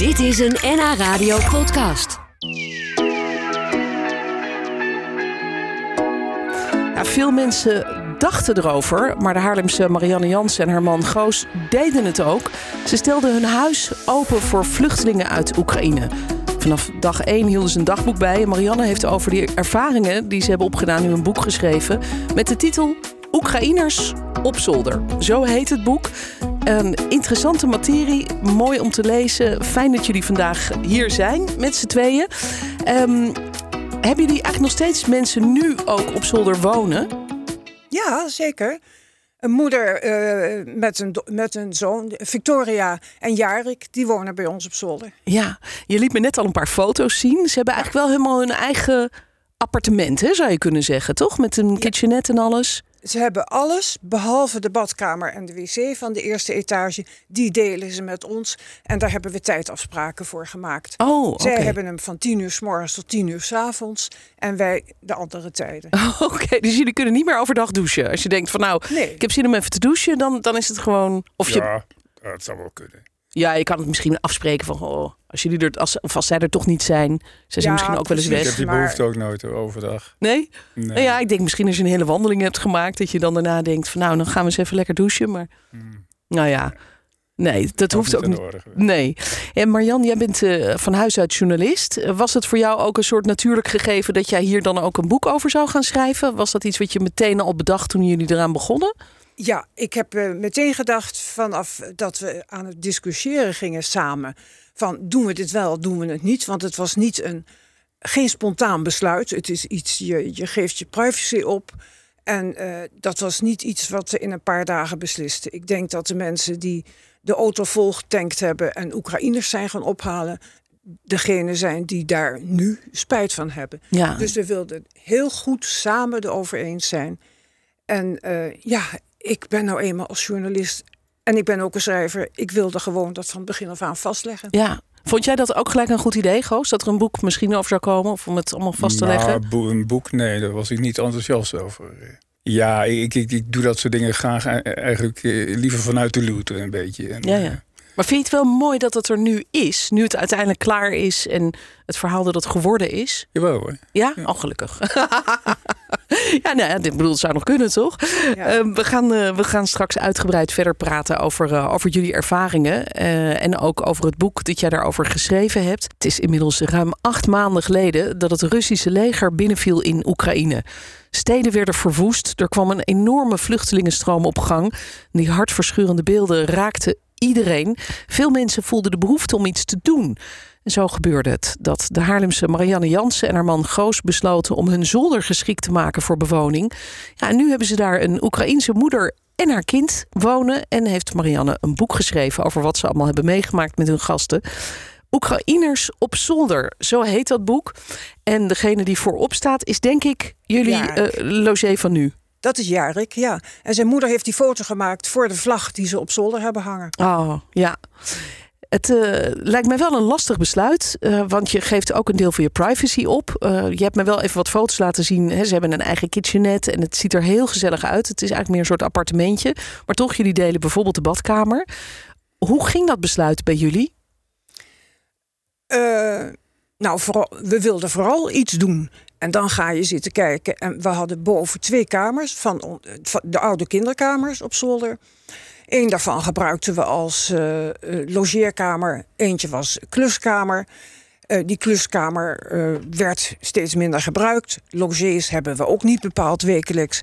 Dit is een NH Radio podcast. Veel mensen dachten erover, maar de Haarlemse Marianne Jansen en haar man Goos deden het ook. Ze stelden hun huis open voor vluchtelingen uit Oekraïne. Vanaf dag 1 hielden ze een dagboek bij. En Marianne heeft over die ervaringen die ze hebben opgedaan nu een boek geschreven. Met de titel Oekraïners op zolder. Zo heet het boek. Een interessante materie, mooi om te lezen. Fijn dat jullie vandaag hier zijn met z'n tweeën. Ehm, hebben jullie eigenlijk nog steeds mensen nu ook op zolder wonen? Ja, zeker. Een moeder eh, met, een, met een zoon, Victoria en Jarik, die wonen bij ons op zolder. Ja, je liet me net al een paar foto's zien. Ze hebben eigenlijk wel helemaal hun eigen appartement, hè, zou je kunnen zeggen, toch? Met een kitchenette en alles. Ze hebben alles, behalve de badkamer en de wc van de eerste etage. Die delen ze met ons. En daar hebben we tijdafspraken voor gemaakt. Oh, oké. Zij hebben hem van 10 uur s morgens tot 10 uur s avonds. En wij de andere tijden. Oké, dus jullie kunnen niet meer overdag douchen. Als je denkt van nou, Nee. ik heb zin om even te douchen, dan, dan is het gewoon... Of je, ja. Dat zou wel kunnen. Je kan het misschien afspreken van... Oh, als, jullie er, als, of als zij er toch niet zijn, zijn ze Ja, misschien ook wel eens precies. Ik weg. heb die maar- behoefte ook nooit overdag. Nee? Nee. Nou ja, ik denk misschien als je een hele wandeling hebt gemaakt... dat je dan daarna denkt van nou, dan gaan we eens even lekker douchen. Maar Hmm. nou ja, nee, dat hoeft ook niet. orde. Nee. En Marjan, jij bent eh, van huis uit journalist. Was het voor jou ook een soort natuurlijk gegeven dat jij hier dan ook een boek over zou gaan schrijven? Was dat iets wat je meteen al bedacht toen jullie eraan begonnen? Ja, ik heb eh, meteen gedacht vanaf dat we aan het discussiëren gingen samen. Van doen we dit wel, doen we het niet? Want het was niet een, geen spontaan besluit. Het is iets, je, je geeft je privacy op. En eh, dat was niet iets wat we in een paar dagen beslisten. Ik denk dat de mensen die de auto volgetankt hebben en Oekraïners zijn gaan ophalen, degene zijn die daar nu spijt van hebben. Ja. Dus we wilden heel goed samen erover eens zijn. En eh, ja, ik ben nou eenmaal als journalist en ik ben ook een schrijver. Ik wilde gewoon dat van het begin af aan vastleggen. ja. Vond jij dat ook gelijk een goed idee, Goos? Dat er een boek misschien over zou komen? Of om het allemaal vast te Nou, leggen? boe- een boek, nee, daar was ik niet enthousiast over. Ja, ik, ik, ik doe dat soort dingen graag e- eigenlijk eh, liever vanuit de looter een beetje. En, Ja, eh, ja. Maar vind je het wel mooi dat het er nu is? Nu het uiteindelijk klaar is en het verhaal dat het geworden is? Jawel hoor. Ja, al gelukkig. ja, nou ja, dit bedoel, het zou nog kunnen, toch? Ja. Eh, we, gaan, eh, we gaan straks uitgebreid verder praten over, eh, over jullie ervaringen. eh, en ook over het boek dat jij daarover geschreven hebt. Het is inmiddels ruim acht maanden geleden dat het Russische leger binnenviel in Oekraïne. Steden werden verwoest. Er kwam een enorme vluchtelingenstroom op gang. Die hartverscheurende beelden raakten iedereen. Veel mensen voelden de behoefte om iets te doen. En zo gebeurde het dat de Haarlemse Marianne Jansen en haar man Goos besloten om hun zolder geschikt te maken voor bewoning. Ja, en nu hebben ze daar een Oekraïense moeder en haar kind wonen. En heeft Marianne een boek geschreven over wat ze allemaal hebben meegemaakt met hun gasten. Oekraïners op zolder, zo heet dat boek. En degene die voorop staat is denk ik jullie Ja. eh logé van nu. Dat is Jarik, ja. En zijn moeder heeft die foto gemaakt voor de vlag die ze op zolder hebben hangen. Oh, ja. Het eh, lijkt mij wel een lastig besluit, eh, want je geeft ook een deel van je privacy op. Eh, je hebt me wel even wat foto's laten zien. Hè. Ze hebben een eigen kitchenette en het ziet er heel gezellig uit. Het is eigenlijk meer een soort appartementje. Maar toch, jullie delen bijvoorbeeld de badkamer. Hoe ging dat besluit bij jullie? Nou, we wilden vooral iets doen. En dan ga je zitten kijken. En we hadden boven twee kamers van de oude kinderkamers op zolder. Eén daarvan gebruikten we als eh, logeerkamer. Eentje was kluskamer. Eh, die kluskamer werd steeds minder gebruikt. Logés hebben we ook niet bepaald wekelijks.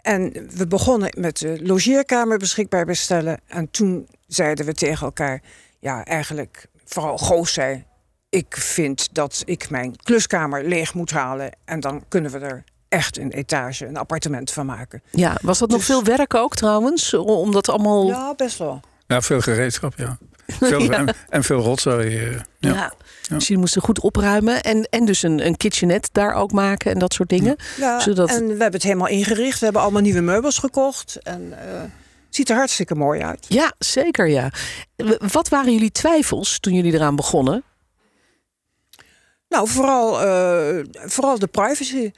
En we begonnen met de logeerkamer beschikbaar bestellen. En toen zeiden we tegen elkaar... ja, eigenlijk, vooral Goos zei... ik vind dat ik mijn kluskamer leeg moet halen... en dan kunnen we er echt een etage, een appartement van maken. Ja, was dat nog Dus- veel werk ook trouwens? Om dat allemaal... Ja, best wel. Ja, veel gereedschap, ja. Veel, Ja. en, en veel rotzooi. eh, ja. Ja. Dus jullie moesten goed opruimen. En, en dus een, een kitchenette daar ook maken en dat soort dingen. Ja, Zodat- en we hebben het helemaal ingericht. We hebben allemaal nieuwe meubels gekocht. En eh, het ziet er hartstikke mooi uit. Ja, zeker ja. Wat waren jullie twijfels toen jullie eraan begonnen? Nou, vooral, eh, vooral de privacy.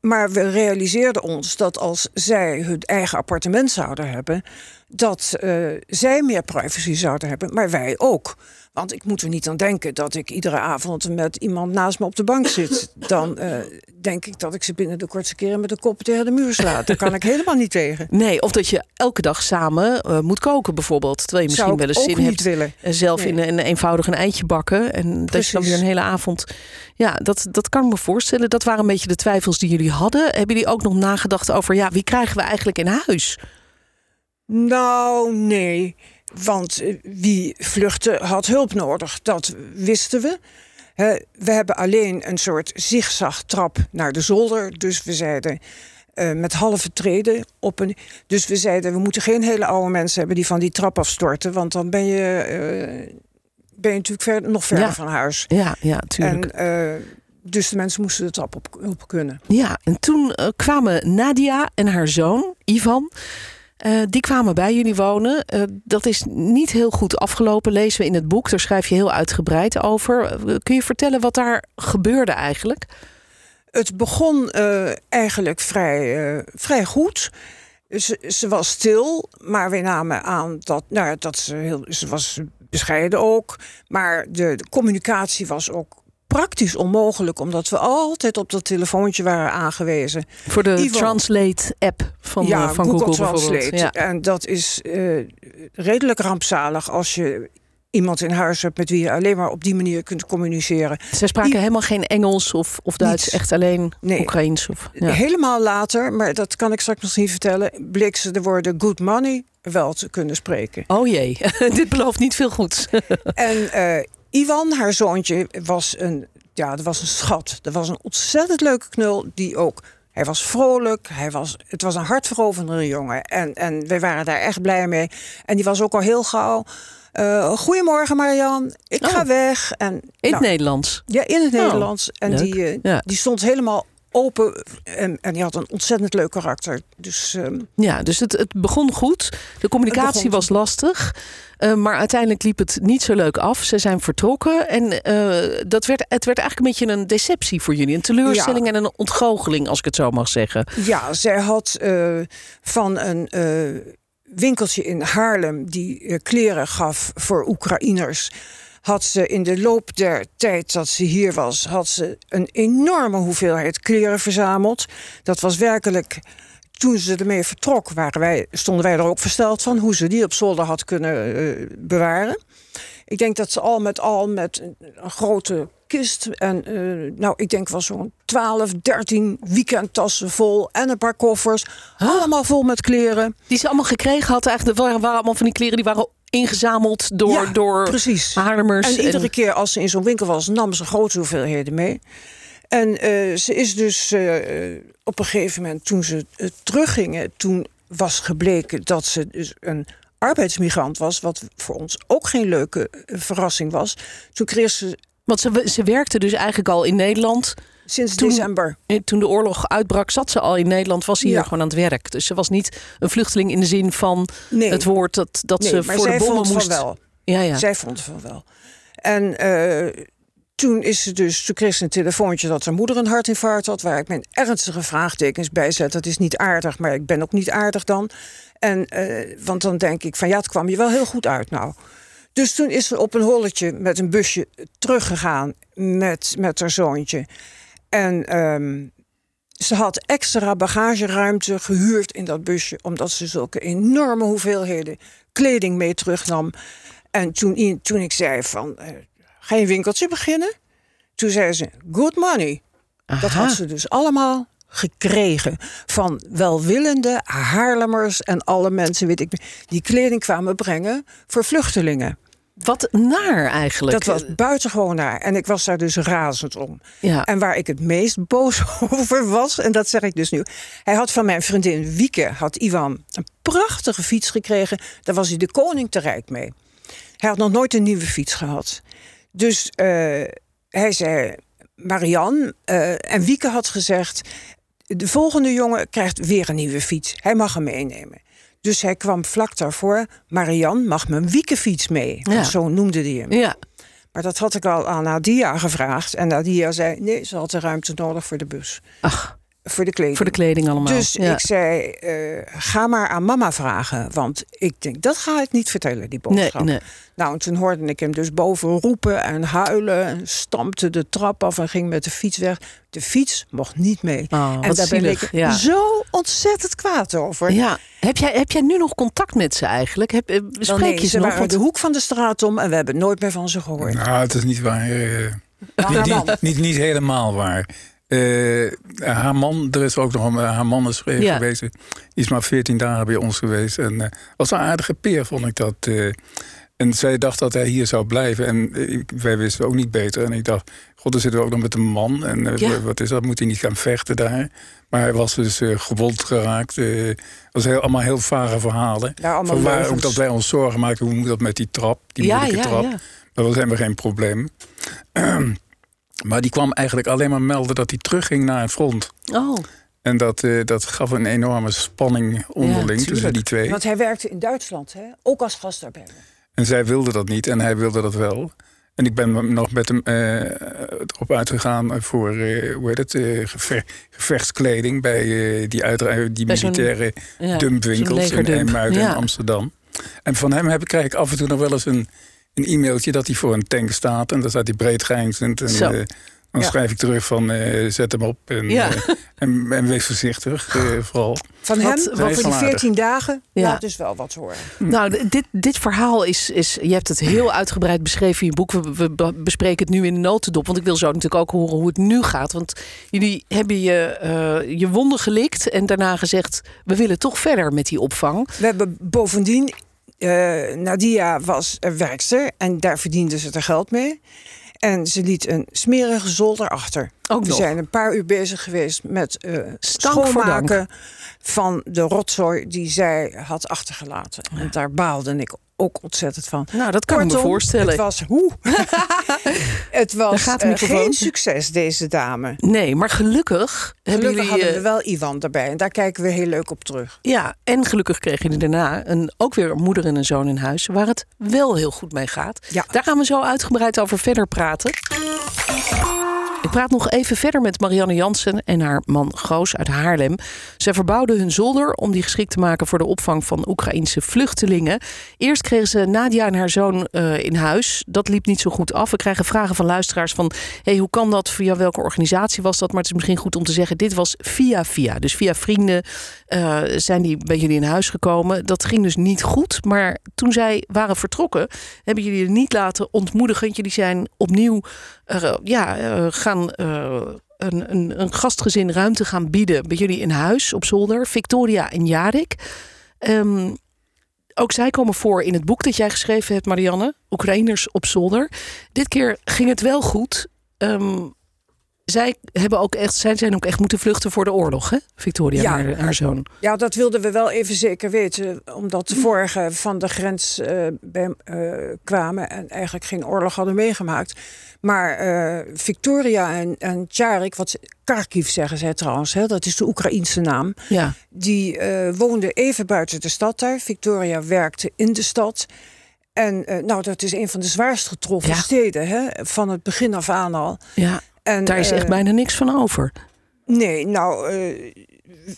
Maar we realiseerden ons dat als zij hun eigen appartement zouden hebben, dat eh, zij meer privacy zouden hebben, maar wij ook. Want ik moet er niet aan denken dat ik iedere avond met iemand naast me op de bank zit. Dan uh, denk ik dat ik ze binnen de kortste keren met de kop tegen de muur sla. Daar kan ik helemaal niet tegen. Nee, of dat je elke dag samen uh, moet koken bijvoorbeeld. Terwijl je misschien wel eens zin hebt willen. zelf nee. in een eenvoudig een eitje bakken. En Precies. dat je dan weer een hele avond... Ja, dat, dat kan ik me voorstellen. Dat waren een beetje de twijfels die jullie hadden. Hebben jullie ook nog nagedacht over... ja, wie krijgen we eigenlijk in huis? Nou, nee. Want eh, wie vluchtte had hulp nodig, dat wisten we. we hebben alleen een soort zigzagtrap naar de zolder. Dus we zeiden uh, met halve treden op een. Dus we zeiden, we moeten geen hele oude mensen hebben die van die trap afstorten. Want dan ben je, uh, ben je natuurlijk ver, nog verder van huis. Ja, ja, tuurlijk. En, dus de mensen moesten de trap op, op kunnen. Ja, en toen kwamen Nadia en haar zoon, Ivan. Uh, die kwamen bij jullie wonen. Uh, dat is niet heel goed afgelopen, lezen we in het boek. Daar schrijf je heel uitgebreid over. Uh, kun je vertellen wat daar gebeurde eigenlijk? Het begon eigenlijk vrij, vrij goed. Ze, was stil, maar we namen aan dat, nou, dat ze heel. Ze was bescheiden ook. Maar de communicatie was ook praktisch onmogelijk, omdat we altijd op dat telefoontje waren aangewezen. Voor de Translate-app van, ja, uh, van Google, Google Translate. Ja. En dat is uh, redelijk rampzalig als je iemand in huis hebt met wie je alleen maar op die manier kunt communiceren. Ze spraken helemaal geen Engels of, of Duits, Niets. echt alleen nee. Oekraïens. Of, ja. Helemaal later, maar dat kan ik straks nog niet vertellen, bleek ze de woorden good money wel te kunnen spreken. Oh jee, dit belooft niet veel goeds. en uh, Ivan, haar zoontje, was een, ja, dat was een schat. Dat was een ontzettend leuke knul die ook. Hij was vrolijk, hij was, het was een hartveroverende jongen. En, en wij waren daar echt blij mee. En die was ook al heel gauw. Uh, goedemorgen Marian, ik oh. ga weg. En, in nou, het Nederlands? Ja, in het oh, Nederlands. En die, uh, ja. die stond helemaal open en, en die had een ontzettend leuk karakter. Dus, um, ja, dus het, het begon goed. De communicatie was lastig. Uh, maar uiteindelijk liep het niet zo leuk af. Ze zijn vertrokken. En uh, dat werd, het werd eigenlijk een beetje een deceptie voor jullie. Een teleurstelling ja. en een ontgoocheling, als ik het zo mag zeggen. Ja, zij had uh, van een winkeltje in Haarlem... die kleren gaf voor Oekraïners had ze in de loop der tijd dat ze hier was, had ze een enorme hoeveelheid kleren verzameld. Dat was werkelijk. Toen ze ermee vertrok, waren wij, stonden wij er ook versteld van hoe ze die op zolder had kunnen uh, bewaren. Ik denk dat ze al met al met een grote kist en uh, nou, ik denk wel zo'n 12, 13 weekendtassen vol en een paar koffers. Huh? Allemaal vol met kleren. Die ze allemaal gekregen had eigenlijk. waren, waren allemaal van die kleren die waren ingezameld door, ja, door precies. Haarlemers. En iedere keer als ze in zo'n winkel was, nam ze grote hoeveelheden mee. En uh, ze is dus uh, op een gegeven moment, toen ze uh, teruggingen, toen was gebleken dat ze dus een arbeidsmigrant was, wat voor ons ook geen leuke verrassing was. Toen kreeg ze. Want ze, ze werkte dus eigenlijk al in Nederland. Sinds toen, december. Toen de oorlog uitbrak, zat ze al in Nederland, was ze hier gewoon aan het werk. Dus ze was niet een vluchteling in de zin van nee. het woord dat, dat nee, ze voor de bommen moest. Van wel. Ja, ja. Zij vond van wel. En uh, toen is ze dus, toen kreeg ze een telefoontje dat haar moeder een hartinfarct had, waar ik mijn ernstige vraagtekens bij zet. Dat is niet aardig, maar ik ben ook niet aardig dan. En, uh, want dan denk ik van ja, het kwam je wel heel goed uit nou. Dus toen is ze op een holletje met een busje teruggegaan met, met haar zoontje. En um, ze had extra bagageruimte gehuurd in dat busje, omdat ze zulke enorme hoeveelheden kleding mee terugnam. En toen, toen ik zei van, uh, ga je een winkeltje beginnen? Toen zei ze, good money. Aha. Dat had ze dus allemaal gekregen van welwillende Haarlemmers en alle mensen, weet ik, die kleding kwamen brengen voor vluchtelingen. Wat naar eigenlijk. Dat was buitengewoon naar. En ik was daar dus razend om. Ja. En waar ik het meest boos over was, en dat zeg ik dus nu. Hij had van mijn vriendin Wieke, had Ivan een prachtige fiets gekregen. Daar was hij de koning te rijk mee. Hij had nog nooit een nieuwe fiets gehad. Dus uh, hij zei, Marian, uh, en Wieke had gezegd... de volgende jongen krijgt weer een nieuwe fiets. Hij mag hem meenemen. Dus hij kwam vlak daarvoor. Marian mag mijn wiekenfiets mee. Ja. Zo noemde hij hem. Ja. Maar dat had ik al aan Nadia gevraagd. En Nadia zei: nee, ze had de ruimte nodig voor de bus. Ach. Voor de kleding. Voor de kleding allemaal. Dus ja. ik zei, eh, ga maar aan mama vragen. Want ik denk, dat ga ik niet vertellen, die Nee, boodschap. nee. Nou, en toen hoorde ik hem dus boven roepen en huilen. En stampte de trap af en ging met de fiets weg. De fiets mocht niet mee. Oh, en daar ben ik ja. zo ontzettend kwaad over. Ja. Heb, jij, heb jij nu nog contact met ze eigenlijk? Heb, eh, Wel, spreek nee, je ze ze nog? waren Want- de hoek van de straat om en we hebben nooit meer van ze gehoord. Nou, het is niet waar. eh, Nou, niet, niet helemaal waar. Eh, haar man, er is ook nog een, haar man is eh, Ja. geweest. Die is maar 14 dagen bij ons geweest. En eh, was een aardige peer, vond ik dat. eh. en zij dacht dat hij hier zou blijven. En eh, wij wisten ook niet beter. En ik dacht, god, dan zitten we ook nog met een man. En eh, Ja. wat is dat? Moet hij niet gaan vechten daar? Maar hij was dus eh, gewond geraakt. eh. Het was heel, allemaal heel vage verhalen. Ja, ook dat wij ons zorgen maakten. Hoe moet dat met die trap? Die moeilijke ja, trap. Dat was helemaal geen probleem. maar die kwam eigenlijk alleen maar melden dat hij terugging naar het front. Oh, En dat, eh, dat gaf een enorme spanning onderling tussen die twee. Want hij werkte in Duitsland, hè? ook als gastarbeider. En zij wilde dat niet en hij wilde dat wel. En ik ben nog met hem eh, erop uitgegaan voor eh, hoe heet het, gever- gevechtskleding bij die, uit, die Bij militaire ja. dumpwinkels in. Eemuiden Ja. en Amsterdam. En van hem heb ik, krijg ik af en toe nog wel eens een, een e-mailtje dat hij voor een tank staat. En dan staat hij breed grijnzend. En Zo. eh, dan Ja. schrijf ik terug van eh, zet hem op en, Ja. eh, en, en wees voorzichtig eh, vooral. Van hem, wat voor is die wel aardig. 14 dagen, Ja. laat dus wel wat horen. Nou, d- dit, dit verhaal is, is. Je hebt het heel uitgebreid beschreven in je boek. We, we be- bespreken het nu in de notendop. Want ik wil zo natuurlijk ook horen hoe het nu gaat. Want jullie hebben je, eh, je wonden gelikt. En daarna gezegd: we willen toch verder met die opvang. We hebben bovendien, eh, Nadia was een werkster en daar verdiende ze er geld mee. En ze liet een smerige zolder achter. Ook We nog. zijn een paar uur bezig geweest met eh schoonmaken van de rotzooi die zij had achtergelaten. En daar baalde ik ook ontzettend van. Nou, dat kan ik me voorstellen. Het was hoe? het was gaat eh, geen succes, deze dame. Nee, maar gelukkig hebben Gelukkig jullie. hadden we eh, wel Ivan erbij. En daar kijken we heel leuk op terug. Ja, en gelukkig kregen jullie daarna een, ook weer een moeder en een zoon in huis... waar het wel heel goed mee gaat. Ja. Daar gaan we zo uitgebreid over verder praten. Ik praat nog even verder met Marianne Jansen en haar man Goos uit Haarlem. Zij verbouwden hun zolder om die geschikt te maken voor de opvang van Oekraïnse vluchtelingen. Eerst kregen ze Nadia en haar zoon eh, in huis. Dat liep niet zo goed af. We krijgen vragen van luisteraars van... Hey, hoe kan dat? Via welke organisatie was dat? Maar het is misschien goed om te zeggen... dit was via via. Dus via vrienden eh, zijn die bij jullie in huis gekomen. Dat ging dus niet goed. Maar toen zij waren vertrokken... hebben jullie er niet laten ontmoedigen. Jullie zijn opnieuw eh, ja, eh, eh, een, een, een gastgezin ruimte gaan bieden bij jullie in huis op zolder. Victoria en Jarik. Ehm, ook zij komen voor in het boek dat jij geschreven hebt, Marianne. Oekraïners op zolder. Dit keer ging het wel goed. Ehm, zij, hebben ook echt, zij zijn ook echt moeten vluchten voor de oorlog, hè? Victoria Ja. en haar, haar zoon. Ja, dat wilden we wel even zeker weten. Omdat de vorige van de grens eh, bij, eh, kwamen en eigenlijk geen oorlog hadden meegemaakt. Maar eh, Victoria en, en Tjarik, wat ze- Kharkiv zeggen zij trouwens, hè, dat is de Oekraïense naam. Ja, Die woonden even buiten de stad daar. Victoria werkte in de stad. En nou, dat is een van de zwaarst getroffen Ja. steden, hè, van het begin af aan al. ja. En, daar is eh, echt bijna niks van over. Nee, nou, eh,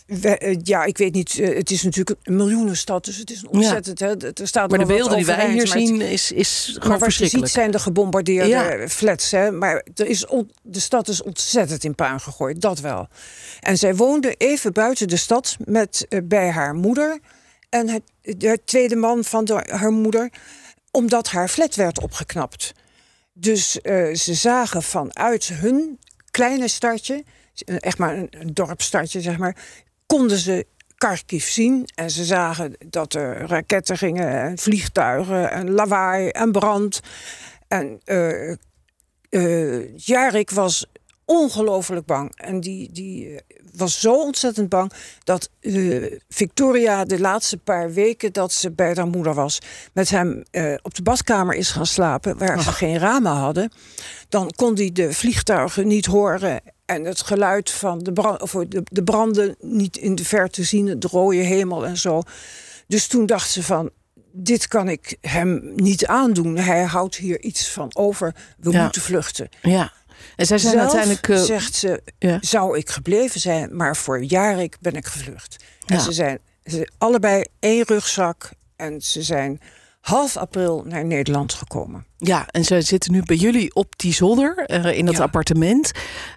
we- eh, ja, ik weet niet. eh, het is natuurlijk een miljoenenstad, dus het is een ontzettend. Hè, er staat Maar de beelden die wij hier het- zien is, is gewoon Maar wat je ziet verschrikkelijk. zijn de gebombardeerde Ja. flats. Hè? Maar er is on- de stad is ontzettend in puin gegooid, dat wel. En zij woonde even buiten de stad met, eh, bij haar moeder. En het, de tweede man van de, haar moeder. Omdat haar flat werd opgeknapt. Dus eh, ze zagen vanuit hun kleine stadje, echt maar een, dorpstadje, zeg maar, konden ze Kharkiv zien. En ze zagen dat er raketten gingen en vliegtuigen en lawaai en brand. En eh, Jarik was ongelooflijk bang. En die, die eh, was zo ontzettend bang dat eh, Victoria de laatste paar weken dat ze bij haar moeder was, met hem eh, op de badkamer is gaan slapen, waar ze geen ramen hadden. Dan kon hij de vliegtuigen niet horen en het geluid van de, brand, of de, de branden niet in de verte zien, de rode hemel en zo. Dus toen dacht ze van. Dit kan ik hem niet aandoen. Hij houdt hier iets van over. We Ja. moeten vluchten. Ja. En zij zijn Zelf uiteindelijk. eh, zegt ze, ja. zou ik gebleven zijn, maar voor Jarik ben ik gevlucht. En Ja. ze zijn ze, allebei één rugzak en ze zijn half april naar Nederland gekomen. Ja, en ze zitten nu bij jullie op die zolder, eh, in dat Ja. appartement.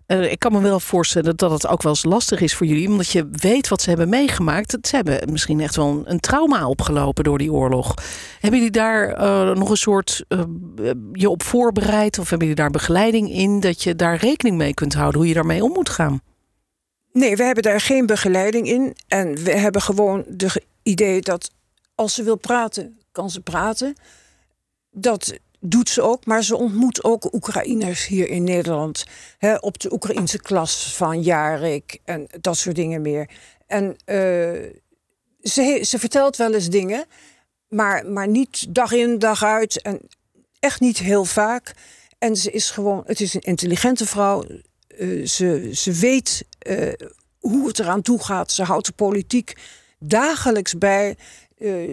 Eh, ik kan me wel voorstellen dat het ook wel eens lastig is voor jullie, omdat je weet wat ze hebben meegemaakt. Ze hebben misschien echt wel een, een trauma opgelopen door die oorlog. Hebben jullie daar eh, nog een soort je op voorbereid, of hebben jullie daar begeleiding in, dat je daar rekening mee kunt houden, hoe je daarmee om moet gaan? Nee, we hebben daar geen begeleiding in. En we hebben gewoon de idee dat als ze wil praten, kan ze praten. Dat doet ze ook, maar ze ontmoet ook Oekraïners hier in Nederland. Hè, op de Oekraïnse klas van Jarik en dat soort dingen meer. En eh, ze, ze vertelt wel eens dingen, maar, maar niet dag in, dag uit. En echt niet heel vaak. En ze is gewoon, het is een intelligente vrouw. Eh, ze, ze weet eh, hoe het eraan toe gaat. Ze houdt de politiek dagelijks bij. Eh,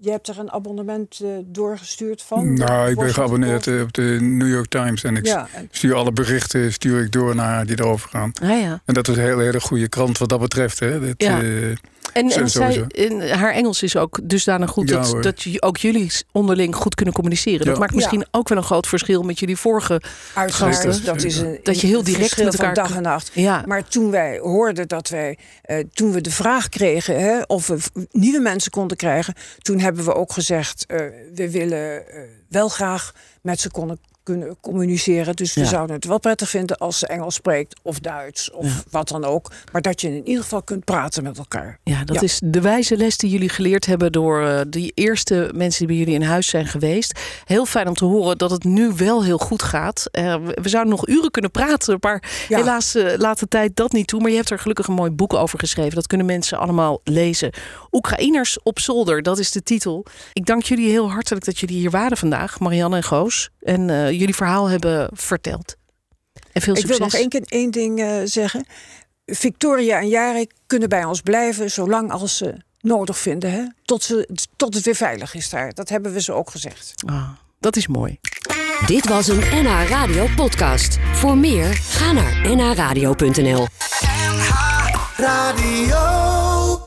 je hebt er een abonnement eh, doorgestuurd van. Nou, ik ben geabonneerd eh, op de New York Times en ik Ja, en- stuur alle berichten stuur ik door naar haar die erover gaan. Ah ja. En dat is een hele, hele goede krant wat dat betreft. Hè. Dat, Ja. En, zij, haar Engels is ook dusdanig goed Ja, dat, dat je- ook jullie onderling goed kunnen communiceren. Dat maakt misschien Ja. ook wel een groot verschil met jullie vorige. Uiteraard, Gasten. dat is een, Dat je heel direct met van elkaar dag en nacht. Ja, Maar toen wij hoorden dat wij, eh, toen we de vraag kregen hè, of we nieuwe mensen konden krijgen, toen hebben we ook gezegd, eh, we willen eh, wel graag met ze konden, kunnen communiceren. Dus we Ja. zouden het wel prettig vinden als ze Engels spreekt of Duits of Ja. wat dan ook. Maar dat je in ieder geval kunt praten met elkaar. ja, dat Ja. is de wijze les die jullie geleerd hebben door eh, die eerste mensen die bij jullie in huis zijn geweest. Heel fijn om te horen dat het nu wel heel goed gaat. Eh, we, zouden nog uren kunnen praten, maar helaas eh, laat de tijd dat niet toe. Maar je hebt er gelukkig een mooi boek over geschreven. Dat kunnen mensen allemaal lezen. Oekraïners op zolder, dat is de titel. Ik dank jullie heel hartelijk dat jullie hier waren vandaag, Marianne en Goos. En jullie verhaal hebben verteld. En veel Ik succes. wil nog één, keer, één ding eh, zeggen. Victoria en Jarik kunnen bij ons blijven zolang als ze nodig vinden. Hè? Tot, ze, tot het weer veilig is daar. Dat hebben we ze ook gezegd. Ah, dat is mooi. Dit was een NH Radio podcast. Voor meer, ga naar nhradio.nl. Radio.